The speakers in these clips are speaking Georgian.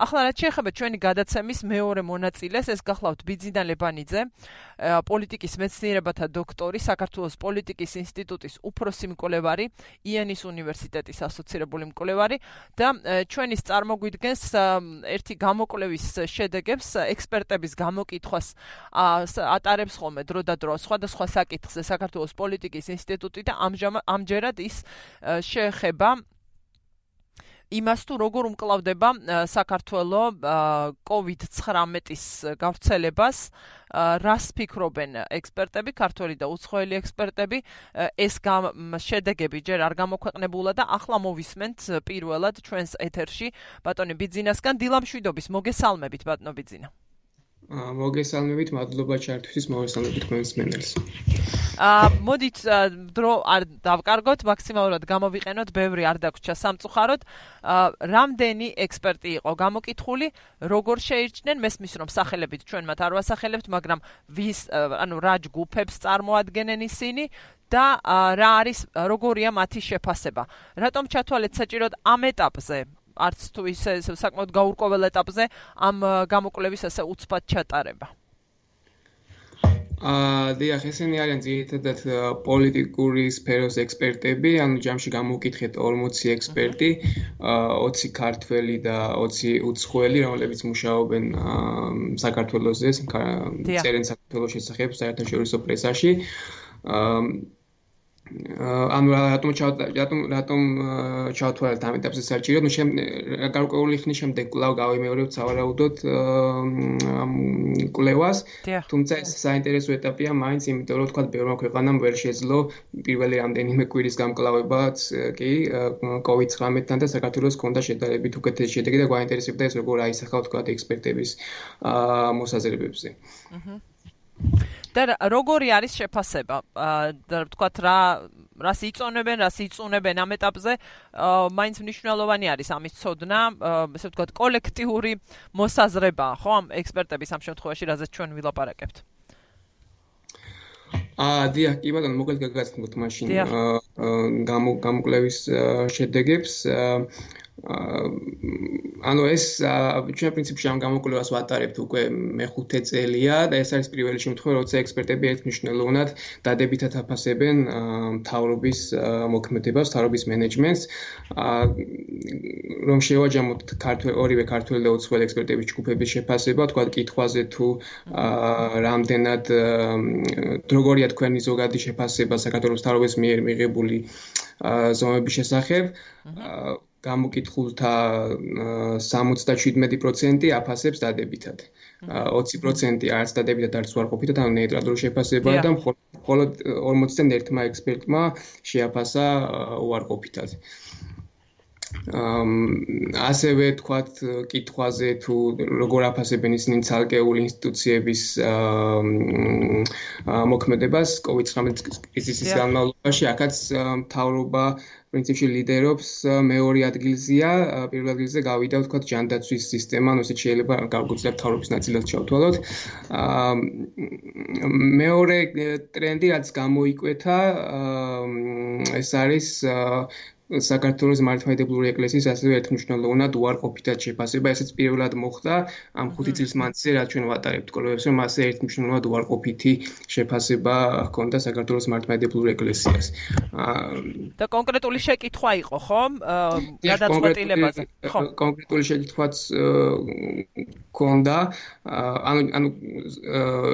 ახლა რაც შეეხება ჩვენი გადაცემის მეორე მონაწილეს, ეს გახლავთ ბიძინა ლებანიძე, პოლიტიკის მეცნიერებათა დოქტორი, საქართველოს პოლიტიკის ინსტიტუტის უფროსი მკვლევარი, იანის უნივერსიტეტის ასოცირებული მკვლევარი და ჩვენის წარმოგვიდგენს ერთი გამოკვლევის შედეგებს ექსპერტების გამოკითხვას ატარებს ხოლმე დრო და დრო. სხვადასხვა საკითხზე საქართველოს პოლიტიკის ინსტიტუტი და ამჯერად ის შეეხება იმას თუ როგორ უმკლავდება საქართველო COVID-19-ის გავრცელებას, რას ფიქრობენ ექსპერტები, ქართველი და უცხოელი ექსპერტები, ეს შედეგები ჯერ არ გამოქვეყნებულა და ახლა მოვისმენთ პირველად ჩვენს ეთერში ბატონი ბიძინასგან დილამშვიდობის მოგესალმებით ბატონო ბიძინა. მოგესალმებით, მადლობა ჩართვისთვის, მოგესალმებით თქვენს მენელს. აა მოდით დრო არ დავკარგოთ, მაქსიმალურად გამოვიყენოთ, ბევრი არ დაგვრჩა სამწუხაროდ. აა რამდენი ექსპერტი იყო გამოკითხული, როგორ შეირჩნენ, მესმის რომ სახელებით ჩვენ მათ არ ვასახელებთ, მაგრამ ვის ანუ რა ჯგუფებს წარმოადგენენ ისინი და რა არის როგორია მათი შეფასება. რატომ ჩათვალეთ საჭიროდ ამ ეტაპზე არც თუ ისე საკმაოდ გაურკვეველ ეტაპზე ამ გამოკვლევის ასე უცბად ჩატარება. აა დიახ, ესენი არიან ძირითადად პოლიტიკური სფეროს ექსპერტები, ანუ ჯამში გამოვკითხეთ 40 ექსპერტი, აა 20 ქართველი და 20 უცხოელი, რომლებიც მუშაობენ საქართველოსზე, წერენ საქართველოს შესახებ საერთაშორისო პრესაში. აა ანუ რატომ რატომ რატომ ჩავთვალეთ ამ ეტაპზე საჭირო ნუ შემ გარკვეული ხნის შემდეგ კვლავ გავიმეორებთ სავარაუდოდ ამ კვლევას. თუმცა ეს საინტერესო ეტაპია მაინც იმიტომ რომ თქვა ბევრმა ქვეყანამ ვერ შეძლო პირველი რამდენიმე კვირის გამკლავებაც კი COVID-19-თან და საქართველოს კონდა შედარებით უკეთესი შედეგი და გვაინტერესებდა ეს როგორ აისახავ თქვა ექსპერტების მოსაზრებებზე. აჰა და როგორი არის შეფასება? და ვთქვათ რა რას იწონებენ, რას იწუნებენ ამ ეტაპზე? მაინც მნიშვნელოვანი არის ამის ცოდნა, ესე ვთქვათ კოლექტიური მოსაზრება, ხო, ამ ექსპერტების ამ შემთხვევაში, რაზეც ჩვენ ვილაპარაკებთ. აა დიახ, კი ბატონო, მოკლედ გაგაცნობთ მაშინ აა გამოკვლევის შედეგებს. აა ანუ ეს ჩვენ პრინციპში ამ გამოკვლევას ვატარებთ უკვე მეხუთე წელია და ეს არის პირველი შემთხვევა, როცა ექსპერტები ერთმნიშვნელოვნად დადებითად აფასებენ მთავრობის მოქმედებას, მთავრობის მენეჯმენტს. რომ შევაჯამოთ ქართველ ორივე ქართველ და უცხოელ ექსპერტების ჯგუფების შეფასება, თქვა კითხვაზე თუ რამდენად როგორია თქვენი ზოგადი შეფასება საქართველოს მთავრობის მიერ მიღებული ზომების შესახებ. გამოკითხულთა 77% აფასებს დადებითად. 20% არც დადებითად არც უარყოფითად, ანუ ნეიტრალური შეფასებაა და მხოლოდ 41 ერთმა ექსპერტმა შეაფასა უარყოფითად. ასევე თქვათ კითხვაზე თუ როგორ აფასებენ ისინი ცალკეული ინსტიტუციების მოქმედებას COVID-19 კრიზისის განმავლობაში, აქაც მთავრობა პრინციპში ლიდერობს მეორე ადგილზეა, პირველ ადგილზე გავიდა ვთქვათ ჯანდაცვის სისტემა, ანუ ესეც შეიძლება გავგუძლებ თავრობის ნაწილად ჩავთვალოთ. აა მეორე ტრენდი რაც გამოიკვეთა, ეს არის საქართველოს მართლმადიდებლური ეკლესიის ასევე ერთმნიშვნელოვნად უარყოფითად შეფასება, ესეც პირველად მოხდა ამ 5 წლის მანძილზე, რაც ჩვენ ვატარებთ კოლექციებს, რომ ასე ერთმნიშვნელოვნად უარყოფითი შეფასება ჰქონდა საქართველოს მართლმადიდებლურ ეკლესიას. და კონკრეტული შეკითხვა იყო, ხო? გადაწყვეტილებაზე. ხო, კონკრეტული შეკითხვაც ჰქონდა. ანუ ანუ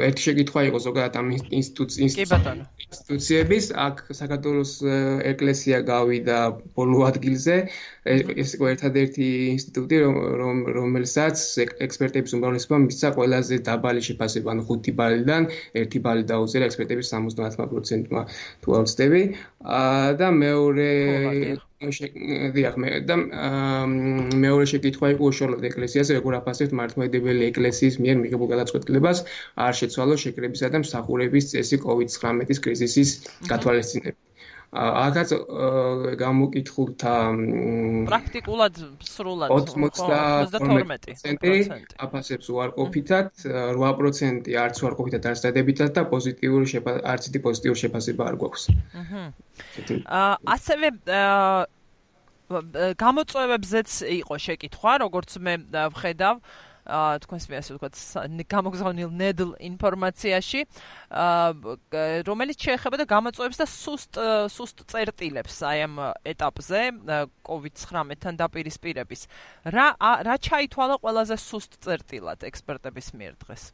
ერთი შეკითხვა იყო ზოგადად ამ ინსტიტუციების, აქ საქართველოს ეკლესია გავიდა ბოლო ადგილზე. ეს იყო ერთადერთი ინსტიტუტი რომ რომელსაც ექსპერტების უმრავლესობა მისცა ყველაზე დაბალი შეფასება ანუ 5 ბალიდან 1 ბალი დაუწერა ექსპერტების 70%-მა თუ არ ვცდები და მეორე დიახ მე და მეორე შეკითხვა იყო უშუალოდ ეკლესიაზე როგორ აფასებთ მართლმადიდებელი ეკლესიის მიერ მიღებულ გადაწყვეტილებას არ შეცვალოს შეკრებისა და მსახურების წესი COVID-19 კრიზისის გათვალისწინებით აქაც გამოკითხულთა პრაქტიკულად სრულად 92% აფასებს უარყოფითად, 8% არც უარყოფითად არც დადებითად და პოზიტიური არც ითი პოზიტიური შეფასება არ გვაქვს. აჰა. ასევე გამოწვევებზეც იყო შეკითხვა, როგორც მე ვხედავ. თქვენს მე ასე ვთქვათ გამოგზავნილ ნედლ ინფორმაციაში. რომელიც შეეხება და გამოწვევებს და სუსტ სუსტ წერტილებს აი ამ ეტაპზე COVID-19-თან დაპირისპირების. რა რა ჩაითვალა ყველაზე სუსტ წერტილად ექსპერტების მიერ დღეს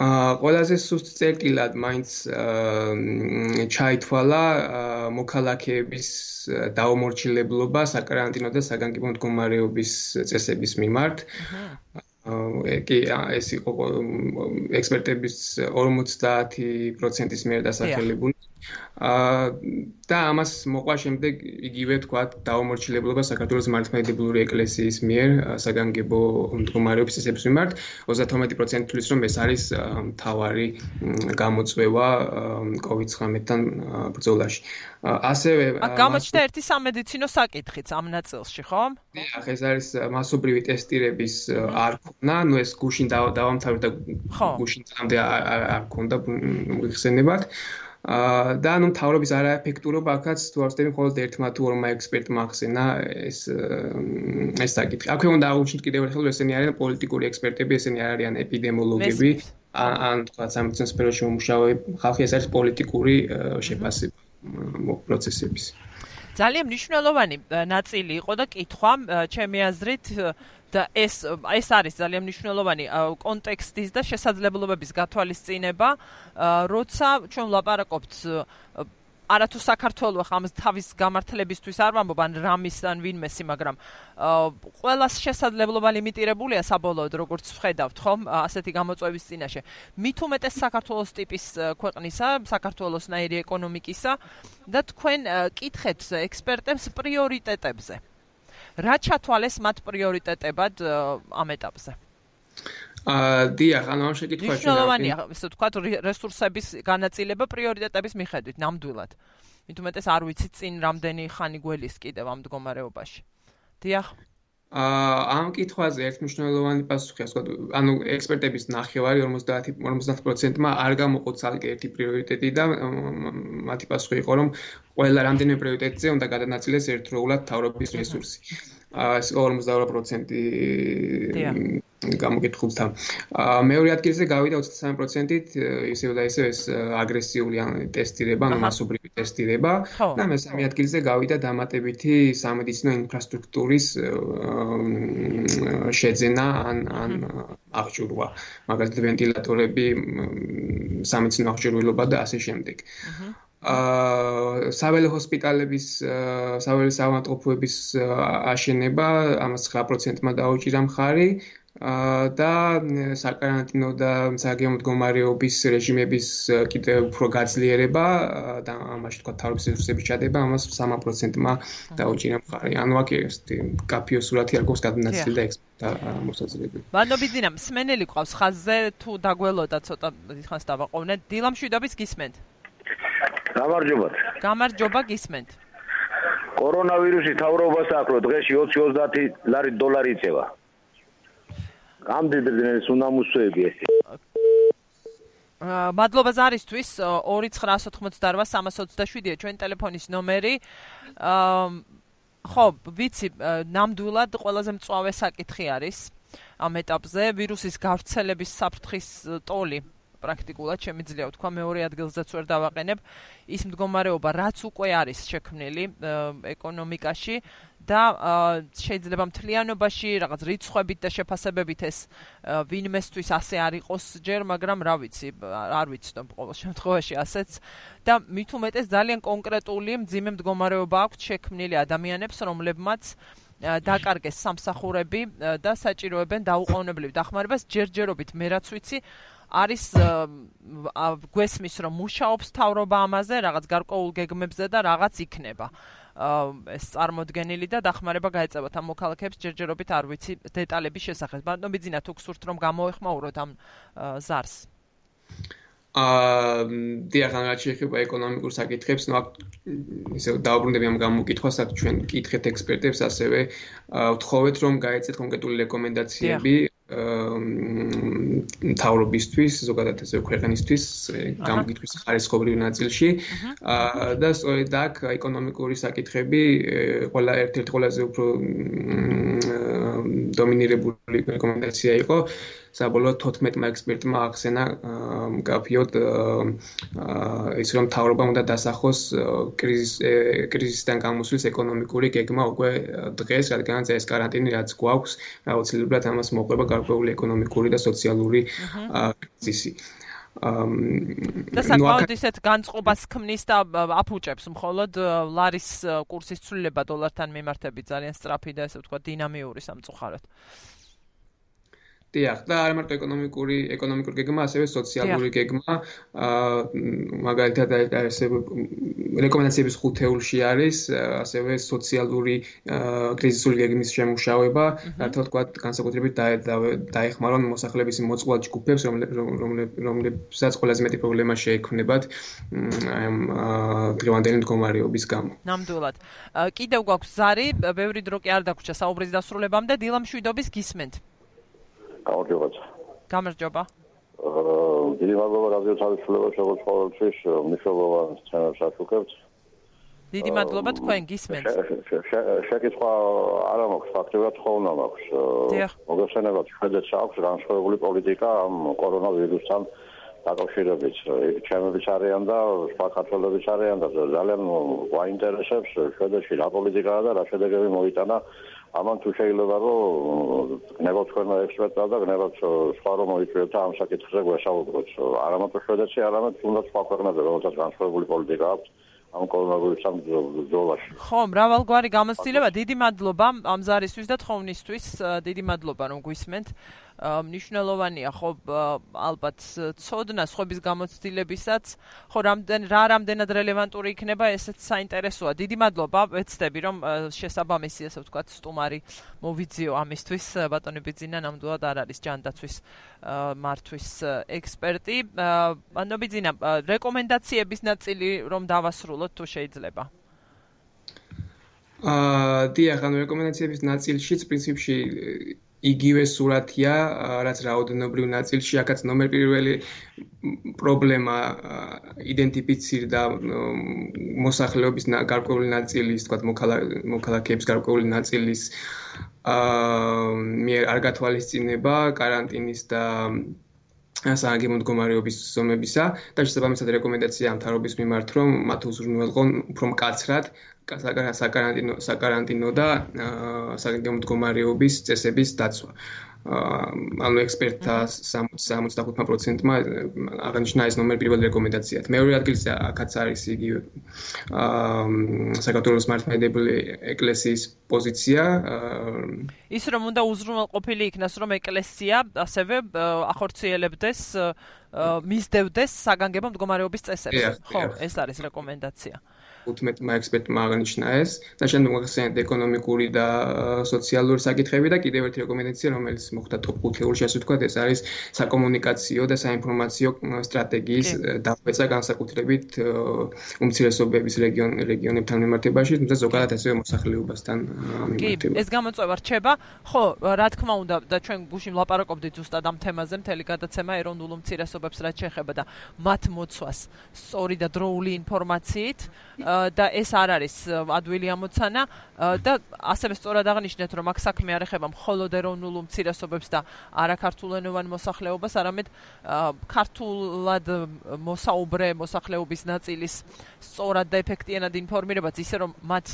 ყველაზე სუსტ წერტილად მაინც ჩაითვალა მოქალაქეების დაუმორჩილებლობა საკარანტინო და საგანგებო მდგომარეობის წესების მიმართ. კი ეს იყო ექსპერტების 50%-ის მიერ დასახელებული. აა და ამას მოყვა შემდეგ იგივე თქვა დაუმორჩილებლობა საქართველოს მართლმადიდებლური ეკლესიის მიერ საგანგებო მდგომარეობის წესების მიმართ 32% თვლის რომ ეს არის მთავარი გამოწვევა COVID-19-თან ბრძოლაში. ასევე გამოჩნდა ერთი სამედიცინო საკითხიც ამ ნაწილში, ხო? დიახ, ეს არის მასობრივი ტესტირების არ ქონა, ну ეს გუშინ დავამთავრე და გუშინ წამდე არ ქონდა მოიხსენებათ. აა და ანუ თავრობის არაეფექტურობა აქაც თუ არსები მხოლოდ ერთმა თუ ორმა ექსპერტმა ახსენა ეს ეს საკითხი. აქვე უნდა აღვნიშნოთ კიდევ ერთხელ ესენი არიან პოლიტიკური ექსპერტები, ესენი არიან ეპიდემიოლოგები, ან თქვა სამედიცინო სფეროში მომუშავეები, ხალხი ეს არის პოლიტიკური შეფასება პროცესების. ძალიან მნიშვნელოვანი ნაწილი იყო და კითხვა ჩემი აზრით და ეს ეს არის ძალიან მნიშვნელოვანი კონტექსტის და შესაძლებლობების გათვალისწინება, როცა ჩვენ ვლაპარაკობთ არათუ საქართველოს ხამ თავის გამართლებისთვის არ ვამბობ ან რამის ან ვინმესი, მაგრამ ყველას შესაძლებლობა ლიმიტირებულია საბოლოოდ როგორც ვხედავთ, ხომ, ასეთი გამოწვევის წინაშე. მით უმეტეს საქართველოს ტიპის ქვეყნისა, საქართველოსნაირი ეკონომიკისა და თქვენ კითხეთ ექსპერტებს პრიორიტეტებზე. რა ჩათვალეს მათ პრიორიტეტებად ამ ეტაპზე? აა დიახ, ანუ ამ შეკითხვაში მნიშვნელოვანია, ესე ვთქვათ, რესურსების განაწილება პრიორიტეტების მიხედვით, ნამდვილად. მithumetes არ ვიცი წინ რამდენი ხანი გველის კიდევ ამ მდგომარეობაში. დიახ. ამ კითხვაზე ერთ მნიშვნელოვანი პასუხია, ასე ვთქვათ, ანუ ექსპერტების ნახევარი 50 50%-მა არ გამოყო ცალკე ერთი პრიორიტეტი და მათი პასუხი იყო, რომ ყველა რამდენიმე პრიორიტეტზე უნდა გადანაწილდეს ერთდროულად თავრობის რესურსი. ეს 52% გამოკითხულთა. აა მეორე ადგილზე გავიდა 23%-ით ისევ და ისევ ეს აგრესიული ტესტირება, ანუ მასობრივი ტესტირება და მესამე ადგილზე გავიდა დამატებითი სამედიცინო ინფრასტრუქტურის შეძენა ან ან აღჭურვა. მაგალითად ვენტილატორები, სამედიცინო აღჭურვილობა და ასე შემდეგ. აჰა აა საველე ჰოსპიტალების საველე საავადმყოფოების აშენება ამას 9%-მა დაუჭირა მხარი და საკარანტინო და საგემო მდგომარეობის რეჟიმების კიდევ უფრო გაძლიერება და ამაში თქვა თავის რესურსების ჩადება ამას 3%-მა დაუჭირა მხარი. ანუ აქ ეს კაფიო სურათი არ გვაქვს გადანაწილი და ექსპერტა მოსაძლებელი. ბანობიძინა მსმენელი ყავს ხაზზე თუ დაგველოდა ცოტა ხანს დავაყოვნე დილამშვიდობის გისმენთ. გამარჯობათ. გამარჯობა გისმენთ. კორონავირუსი თავრობას რომ დღეში 20-30 ლარი დოლარი იწევა. გამდიდრდნენ სუნამუსოები ეს. აა მადლობა ზარისთვის 2988327-ია ჩვენი ტელეფონის ნომერი. აა ხო, ვიცი, ნამდვილად ყველაზე მწვავე საკითხი არის ამ ეტაპზე ვირუსის გავრცელების საფრთხის ტოლი პრაქტიკულად შემიძლია ვთქვა მეორე ადგილზეც ვერ დავაყენებ. ის მდგომარეობა რაც უკვე არის შექმნილი ეკონომიკაში და შეიძლება მთლიანობაში რაღაც რიცხვებით და შეფასებებით ეს ვინმესთვის ასე არ იყოს ჯერ, მაგრამ რა ვიცი, არ ვიცნობ ყოველ შემთხვევაში ასეც. და მით უმეტეს ძალიან კონკრეტული მძიმე მდგომარეობა აქვს შექმნილი ადამიანებს, რომლებმაც დაკარგეს სამსახურები და საჭიროებენ დაუყოვნებლივ დახმარებას. ჯერჯერობით მე რაც ვიცი არის გვესმის რომ მუშაობს თავრობა ამაზე რაღაც გარკვეულ გეგმებზე და რაღაც იქნება. ეს წარმოდგენილი და დახმარება გაეწევათ ამ მოქალაქეებს ჯერჯერობით არ ვიცი დეტალების შესახებ. ბანნობიძინა თუ გსურთ რომ გამოეხმაუროთ ამ ზარს? აა დიახან რაც შეეხება ეკონომიკურ საკითხებს, ნუ აქ ისე დაუბრუნდები ამ გამოკითხვას, აქ ჩვენ კითხეთ ექსპერტებს, ასევე ვთხოვეთ რომ გაეცეთ კონკრეტული რეკომენდაციები მთავრობისთვის, ზოგადად ესე ქვეყნისთვის, გამოგიტვის ხარისხობრივ ნაწილში. აა და სწორედ აქ ეკონომიკური საკითხები ყველა ერთ-ერთი ყველაზე უფრო დომინირებული მიღებული რეკომენდაცია იყო. საბოლოოდ 14-მა ექსპერტმა აღზენა მკაფიოდ ის რომ თავრობამ უნდა დასახოს კრიზის კრიზისიდან გამოსვლის ეკონომიკური გეგმა უკვე დღეს, რადგანაც ეს каранტინი რაც გვაქვს, აუცილებლად ამას მოყვება გარკვეული ეკონომიკური და სოციალური კრიზისი. და საკმაოდ ისეთ განწყობას ქმნის და აფუჭებს მხოლოდ ლარის კურსის ცვლილება დოლართან მიმართებით ძალიან სწრაფი და ესე ვთქვა დინამიური სამწუხაროდ. დიახ, და არ მარტო ეკონომიკური ეკონომიკური გეგმა, ასევე სოციალური გეგმა. აა მაგალითად ესე რეკომენდაციების ხუთეულში არის ასევე სოციალური კრიზისული გეგმის შემუშავება, რათა თქვა განსაკუთრებით დაეხმარონ მოსახლეობის მოწყვლად ჯგუფებს, რომლებსაც ყველაზე მეტი პრობლემა შეექმნებათ აი დღევანდელი მდგომარეობის გამო. ნამდვილად. კიდევ გვაქვს ზარი, ბევრი დრო კი არ დაგვრჩა საუბრის დასრულებამდე, დილამშვიდობის გისმენთ. გამარჯობა. გამარჯობა. დიდი მადლობა რადიო თავისუფლებას როგორც ყოველთვის მნიშვნელოვან სცენარს აშუქებთ. დიდი მადლობა თქვენ გისმენთ. შეკითხვა არა მაქვს ფაქტობრივად ხოლმე მაქვს. მოგესალმებით შედეც აქვს განსხვავებული პოლიტიკა ამ კორონავირუსთან დაკავშირებით. იქ ჩემებიც არიან და სხვა ქართველებიც არიან და ძალიან გვაინტერესებს შედეცი რა პოლიტიკაა და რა შედეგები მოიტანა ამან თუ შეიძლება რომ გნებავთ თქვენმა ექსპერტად და გნებავთ სხვა რომ მოიწვიოთ ამ საკითხზე გვესაუბროთ არამარტო შვედეთში არამედ თუნდაც სხვა ქვეყნებზე რომელსაც განსხვავებული პოლიტიკა აქვს ამ კორონავირუსის ბრძოლაში ხო მრავალგვარი გამოცდილება დიდი მადლობა ამ ზარისთვის და თხოვნისთვის დიდი მადლობა რომ გვისმენთ მნიშვნელოვანია ხო ალბათ ცოდნა სხვების გამოცდილებისაც. ხო რამდენ რა რამდენად რელევანტური იქნება ესეც საინტერესოა. დიდი მადლობა ვეცდები რომ შესაბამისი ასე ვთქვათ სტუმარი მოვიძიო ამისთვის. ბატონი ბიძინა ნამდვილად არ არის ჯანდაცვის მართვის ექსპერტი. ბატონი ბიძინა რეკომენდაციების ნაწილი რომ დავასრულოთ თუ შეიძლება? აა დიახ, ანუ რეკომენდაციების ნაწილშიც პრინციპში იგივე სურათია, რაც რაოდენობრივ ნაწილში, აქაც ნომერ პირველი პრობლემა იდენტიფიცირდა მოსახლეობის გარკვეული ნაწილის, თქვა მოქალაქეების გარკვეული ნაწილის აა მიერ არ გათვალისწინება კარანტინის და საგანგებო მდგომარეობის ზომებისა და შესაბამისად რეკომენდაცია ამთავრობის მიმართ რომ მათ უზრუნველყონ უფრო მკაცრად საკარანტინო საკარანტინო და საგანგებო მდგომარეობის წესების დაცვა. ანუ ექსპერტთა 65%-მა აღნიშნა ეს ნომერ პირველი რეკომენდაციად. მეორე ადგილზე აქაც არის იგი აა საქართველოს მართლმადიდებელი ეკლესიის პოზიცია. ის რომ უნდა უზრუნველყოფილი იქნას, რომ ეკლესია ასევე ახორციელებდეს მისდევდეს საგანგებო მდგომარეობის წესებს. ხო, ეს არის რეკომენდაცია. აა 15 ექსპერტმა აღნიშნა ეს. და შემდეგ მოხსენეთ ეკონომიკური და სოციალური საკითხები და კიდევ ერთი რეკომენდაცია რომელიც მოხდა ტოპ 5-ში ასე ვთქვათ ეს არის საკომუნიკაციო და საინფორმაციო სტრატეგიის დახვეწა განსაკუთრებით უმცირესობების რეგიონ რეგიონებთან მიმართებაში თუმცა ზოგადად ასევე მოსახლეობასთან მიმართებაში ეს გამოწვევა რჩება. ხო რა თქმა უნდა და ჩვენ გუშინ ვლაპარაკობდით ზუსტად ამ თემაზე მთელი გადაცემა ეროვნულ უმცირესობებს რაც შეეხება და მათ მოცვას სწორი და დროული ინფორმაციით და ეს არ არის ადვილი ამოცანა და ასევე სწორად აღნიშნეთ რომ აქ საქმე არ ეხება მხოლოდ ეროვნულ უმცირესობებს და არაქართულენოვან მოსახლეობას, არამედ ქართულად მოსაუბრე მოსახლეობის ნაწილის სწორად და ეფექტიანად ინფორმირებაც ისე რომ მათ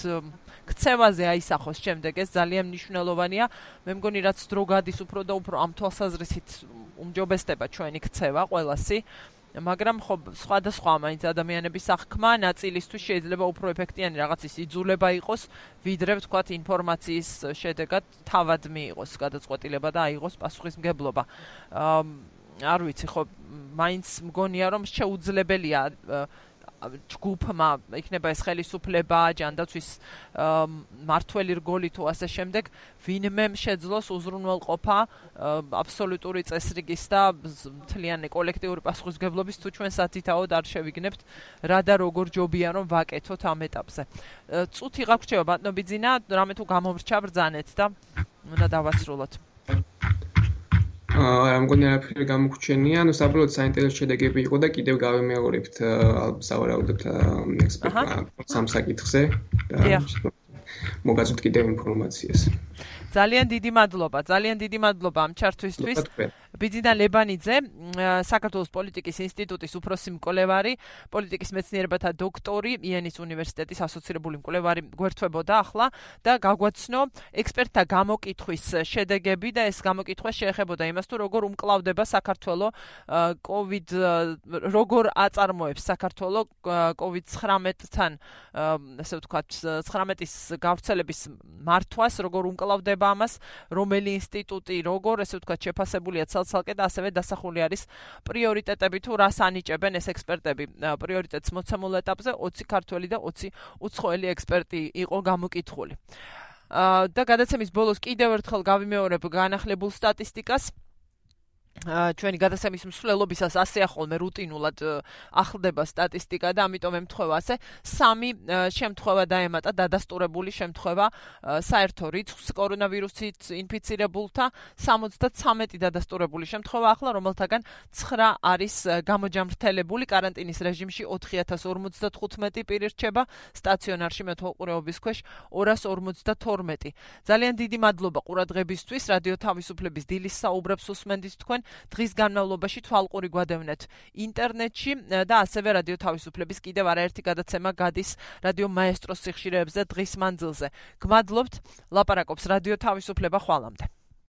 ქცევაზე აისახოს შემდეგ ეს ძალიან მნიშვნელოვანია. მე მგონი რაც დრო გადის უფრო და უფრო ამ თვალსაზრისით უმჯობესდება ჩვენი ქცევა ყველასი. მაგრამ ხო სხვადასხვა მაინც ადამიანების აღქმა ნაწილისთვის შეიძლება უფრო ეფექტიანი რაღაცის იძულება იყოს ვიდრე ვთქვათ ინფორმაციის შედეგად თავად მიიღოს გადაწყვეტილება და აიღოს პასუხისმგებლობა. არ ვიცი ხო მაინც მგონია რომ შეუძლებელია ჯგუფმა იქნება ეს ხელისუფლება, ჯანდაცვის მართველი რგოლი თუ ასე შემდეგ, ვინმე შეძლოს უზრუნველყოფა აბსოლუტური წესრიგის და მთლიანი კოლექტიური პასუხისგებლობის თუ ჩვენ სათითაოდ არ შევიგნებთ რა და როგორ ჯობია რომ ვაკეთოთ ამ ეტაპზე. წუთი გაგვრჩება ბატნობიძინა, რამე თუ გამომრჩა ბრძანეთ და უნდა დავასრულოთ. აა მგონი არაფერი გამოგჩენია, ანუ საბოლოოდ საინტერესო შედეგები იყო და კიდევ გავემეორებთ სავარაუდოდ ექსპერტმა სამსაკითხზე და მოგაწვით კიდევ ინფორმაციას. ძალიან დიდი მადლობა, ძალიან დიდი მადლობა ამ ჩართვისთვის. ბიძინა ლებანიძე, საქართველოს პოლიტიკის ინსტიტუტის უფროსი მკვლევარი, პოლიტიკის მეცნიერებათა დოქტორი, იანის უნივერსიტეტის ასოცირებული მკვლევარი გვერდთვებოდა ახლა და გაგვაცნო ექსპერტთა გამოკითხვის შედეგები და ეს გამოკითხვა შეეხებოდა იმას, თუ როგორ უმკლავდება საქართველოს COVID როგორ აწარმოებს საქართველოს COVID-19-თან, ასე ვთქვათ, 19-ის გავრცელების მართვას, როგორ უმკლავდება ამას, რომელი ინსტიტუტი, როგორ ასე ვთქვათ, შეფასებულია ცალ-ცალკე და ასევე დასახული არის პრიორიტეტები თუ რას ანიჭებენ ეს ექსპერტები. პრიორიტეტს მოცემულ ეტაპზე 20 ქართველი და 20 უცხოელი ექსპერტი იყო გამოკითხული. და გადაცემის ბოლოს კიდევ ერთხელ გავიმეორებ განახლებულ სტატისტიკას. ჩვენი გადასემის მსვლელობისას ასე ახოლმე რუტინულად ახლდება სტატისტიკა და ამიტომ ემთხვევა ასე. სამი შემთხვევა დაემატა დადასტურებული შემთხვევა საერთო რიცხვს კორონავირუსით ინფიცირებულთა. 73 დადასტურებული შემთხვევა ახლა რომელთაგან 9 არის გამოჯამრთელებული. каранტინის რეჟიმში 4055 პირი რჩება. სტაციონარში მეთვალყურეობის ქვეშ 252 ძალიან დიდი მადლობა ყურადღებისთვის. რადიო თავისუფლების დილის საუბრებს უსმენდით თქვენ. დღის განმავლობაში თვალყური გვადევნეთ ინტერნეტში და ასევე რადიო თავისუფლების კიდევ არაერთი გადაცემა გადის რადიო მაესტროს სიხშირეებზე დღის მანძილზე. გმადლობთ, ლაპარაკობს რადიო თავისუფლება ხვალამდე.